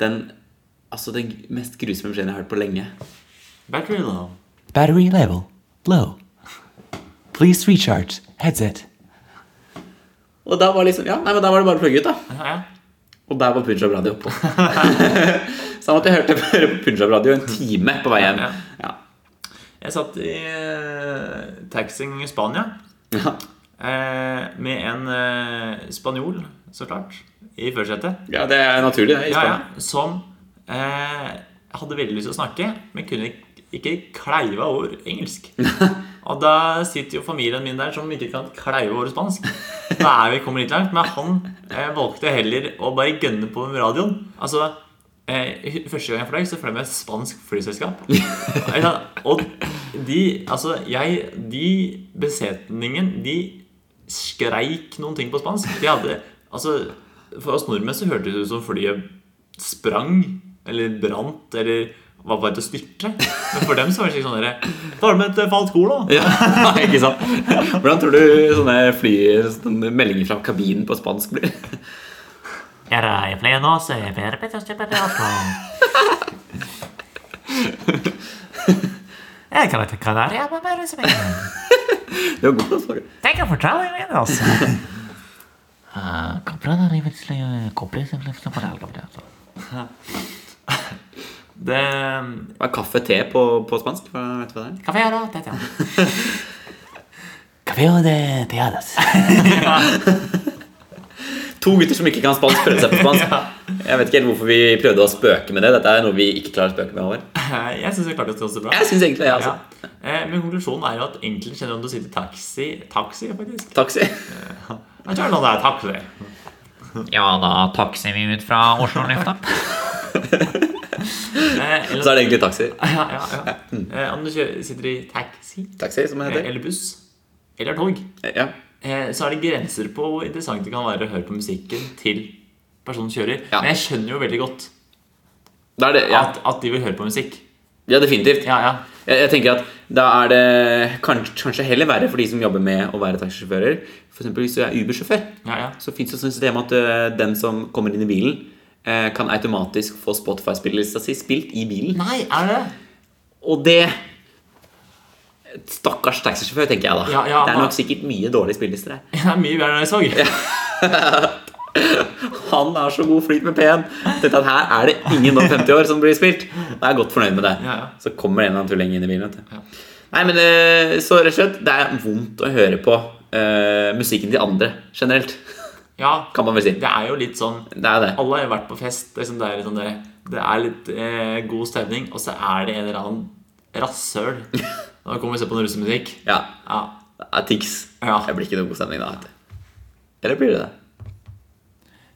Den, altså den mest grusomme beskjeden jeg har hørt på lenge. Battery low. Battery level low. Please recharge headset. Og da var liksom, ja, nei, men da var det bare å plugge ut, da. Ja, ja. Og der var Punjab Radio på. så han måtte hørte høre på Punjab Radio en time på vei hjem. Ja. Jeg satt i taxing taxien i Spania Ja. eh, med en eh, spanjol, så klart, i førersetet. ja, det er naturlig, det. i Ja, ja, som eh, hadde veldig lyst til å snakke, men kunne ikke- ikke kleiva ord engelsk. Og da sitter jo familien min der som ikke kan kleive ord spansk. Da er vi kommet litt langt, men han eh, valgte heller å bare gønne på med radioen. Altså, eh, Første gang jeg fløy, så fløy jeg med et spansk flyselskap. Og de Altså, jeg De besetningen, de skreik noen ting på spansk. De hadde Altså, for oss nordmenn så hørtes det ut som flyet sprang, eller brant, eller var på vei til å styrte. Men for dem så var det ikke sånn derre du med et falt ord, da? Ja, ikke sant? Hvordan tror du sånne fly, sånne meldinger fra kabinen på spansk blir? Er. Jeg kan ikke Canaria, men bare mye. Det var godt å svare. Tenk å fortelle det, altså. Ah, Comprada rivetsle, comprese flefte på det. Hva er kaffe te på, på spansk? Hva, vet du hva det er? Café da, dette. Café de teadas. To gutter som ikke kan spansk, prøvde seg på spansk. Jeg vet ikke helt hvorfor vi prøvde å spøke med det. Dette er noe vi ikke klarer å spøke med. Over. Jeg syns vi klarte det ganske bra. Jeg synes egentlig det, altså. Ja. Eh, Men konklusjonen er jo at egentlig kjenner du om du sitter taxi Taxi, faktisk. Taxi. Jeg tror det er taxi. Ja, da taxi vi ut fra Oslo lufthavn. Eh, eller- Så er det egentlig taxi. Ja, ja, ja. Mm. Om du kjører, sitter i taxi Taxi, som eh, heter. eller buss eller tog, Ja. eh, så er det grenser på hvor interessant det kan være å høre på musikken til personen kjører. Ja. Men jeg skjønner jo veldig godt det det, ja. at, at de vil høre på musikk. ja, definitivt. Ja, ja. Jeg, jeg tenker at da er det kanskje, kanskje heller verre for de som jobber med å være taxisjåfører. Eksempel hvis du er Uber-sjåfør, ja, ja. så fins det et system at eh, den som kommer inn i bilen, eh, kan automatisk få Spotify-spillelista si spilt i bilen. Nei, er det det? Og det Stakkars taxisjåfør, tenker jeg da. Ja, ja, det er nok sikkert mye dårlige spillelister her. Det er mye bedre enn jeg så. Han har så god flyt med P1. Dette her er det ingen over 50 år som blir spilt. Da er jeg godt fornøyd med det. Ja, ja. Så kommer en eller annen tulling inn i bilen. Vet du. Nei, men eh, Så rett og slett, det er vondt å høre på uh, musikken til andre generelt. Ja, Kan man vel si. det er jo litt sånn Det er det. Alle har jo vært på fest. Sånn, det er, litt sånn det, det er litt eh, god stemning, og så er det en eller annen rasshøl. Nå kommer vi og ser på noe russemusikk. Ja. Ja. Det er tics. Ja. Det blir ikke noe god stemning da. Eller blir det det?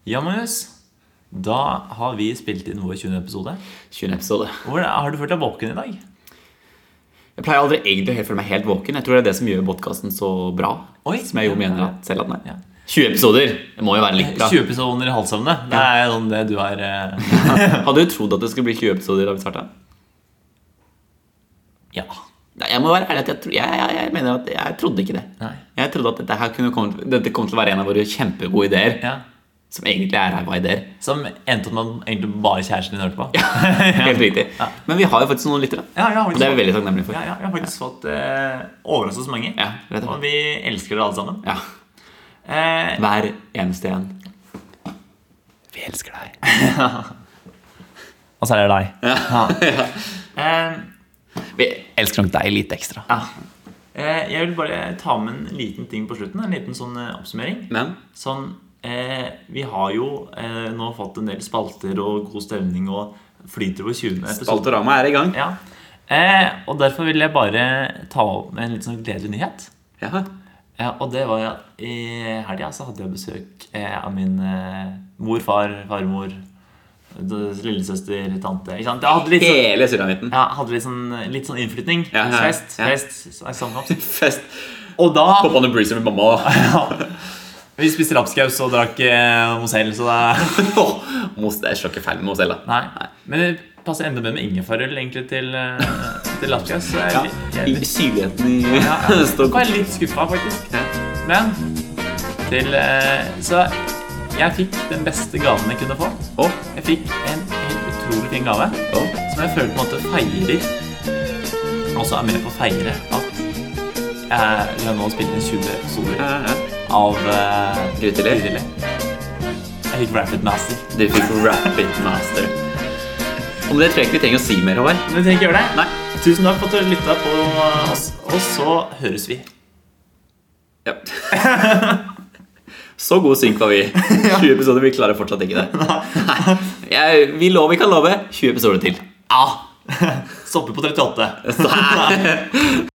ja, Magnus. Da har vi spilt inn vår 20. episode. 20. episode. Hvordan, har du følt deg våken i dag? Jeg pleier aldri egentlig å føle meg helt våken. Jeg tror det er det som gjør podkasten så bra. Oi. Som jeg jo mener at selv at den er. Ja. 20 episoder. Det må jo være litt bra. 20 episoder i halvsøvne. Det er sånn det du er eh, Hadde du trodd at det skulle bli 20 episoder da vi starta? Ja. Nei, Jeg må være ærlig at jeg, jeg, jeg, jeg mener at jeg trodde ikke det. Nei. Jeg trodde at dette, her kunne komme, dette kom til å være en av våre kjempegode ideer. ja. Som egentlig er ræva ideer. Som endte opp med egentlig bare kjæresten din hørte på. Helt riktig. Men vi har jo faktisk noen lyttere. Ja, ja, Og det er vi veldig takknemlige for. Ja, ja, jeg har faktisk fått eh, overraskende mange. Ja, og vi elsker dere alle sammen. Ja. Eh, Hver eneste en. Vi elsker deg. og så er det deg. Eh, Vi elsker nok deg litt ekstra. ja. Eh, jeg vil bare ta med en liten ting på slutten. En liten sånn eh, oppsummering. Men Sånn, eh, vi har jo eh, nå fått en del spalter og god stemning og flyter på 20. Spalterama er i gang. Ja. Eh, og derfor vil jeg bare ta opp med en litt sånn gledelig nyhet. Ja. Ja, og det var at i helga så hadde jeg besøk eh, av min eh, mor, far, farmor, lillesøster, tante. Ikke sant? Jeg hadde litt sånn, Hele sulamitten. ja, hadde litt sånn, litt sånn innflytning. Ja, ja, Fest. ja. fest så- sammenkomst. Fest. Og da Pop on breezer med mamma. Vi spiste lapskaus og drakk eh, Mozell, så det Mos, det slår ikke feil med Mozella. Nei. Men det passer enda bedre med ingefærøl egentlig til, eh, til lapskaus. Så Ja, syrligheten i ja, ja. Jeg var litt skuffa, faktisk. Men til eh, Så jeg fikk den beste gaven jeg kunne få. Å, Jeg fikk en helt utrolig fin gave som jeg føler på en måte feirer Altså er med på å feire at jeg, har nå spilt inn 20 episoder av uh, Grytidlig. Jeg fikk Rapid Master. Du fikk Rapid Master. Om det tror jeg ikke vi trenger å si mer, Håvard. Men vi trenger ikke gjøre det. Nei. Tusen takk for at du lytta på oss, og så høres vi. Ja. Så god synk var vi. 20 episoder. Vi klarer fortsatt ikke det. Nei. Jeg, vi lover, vi kan love 20 episoder til. Ja! Stopper på 38. Så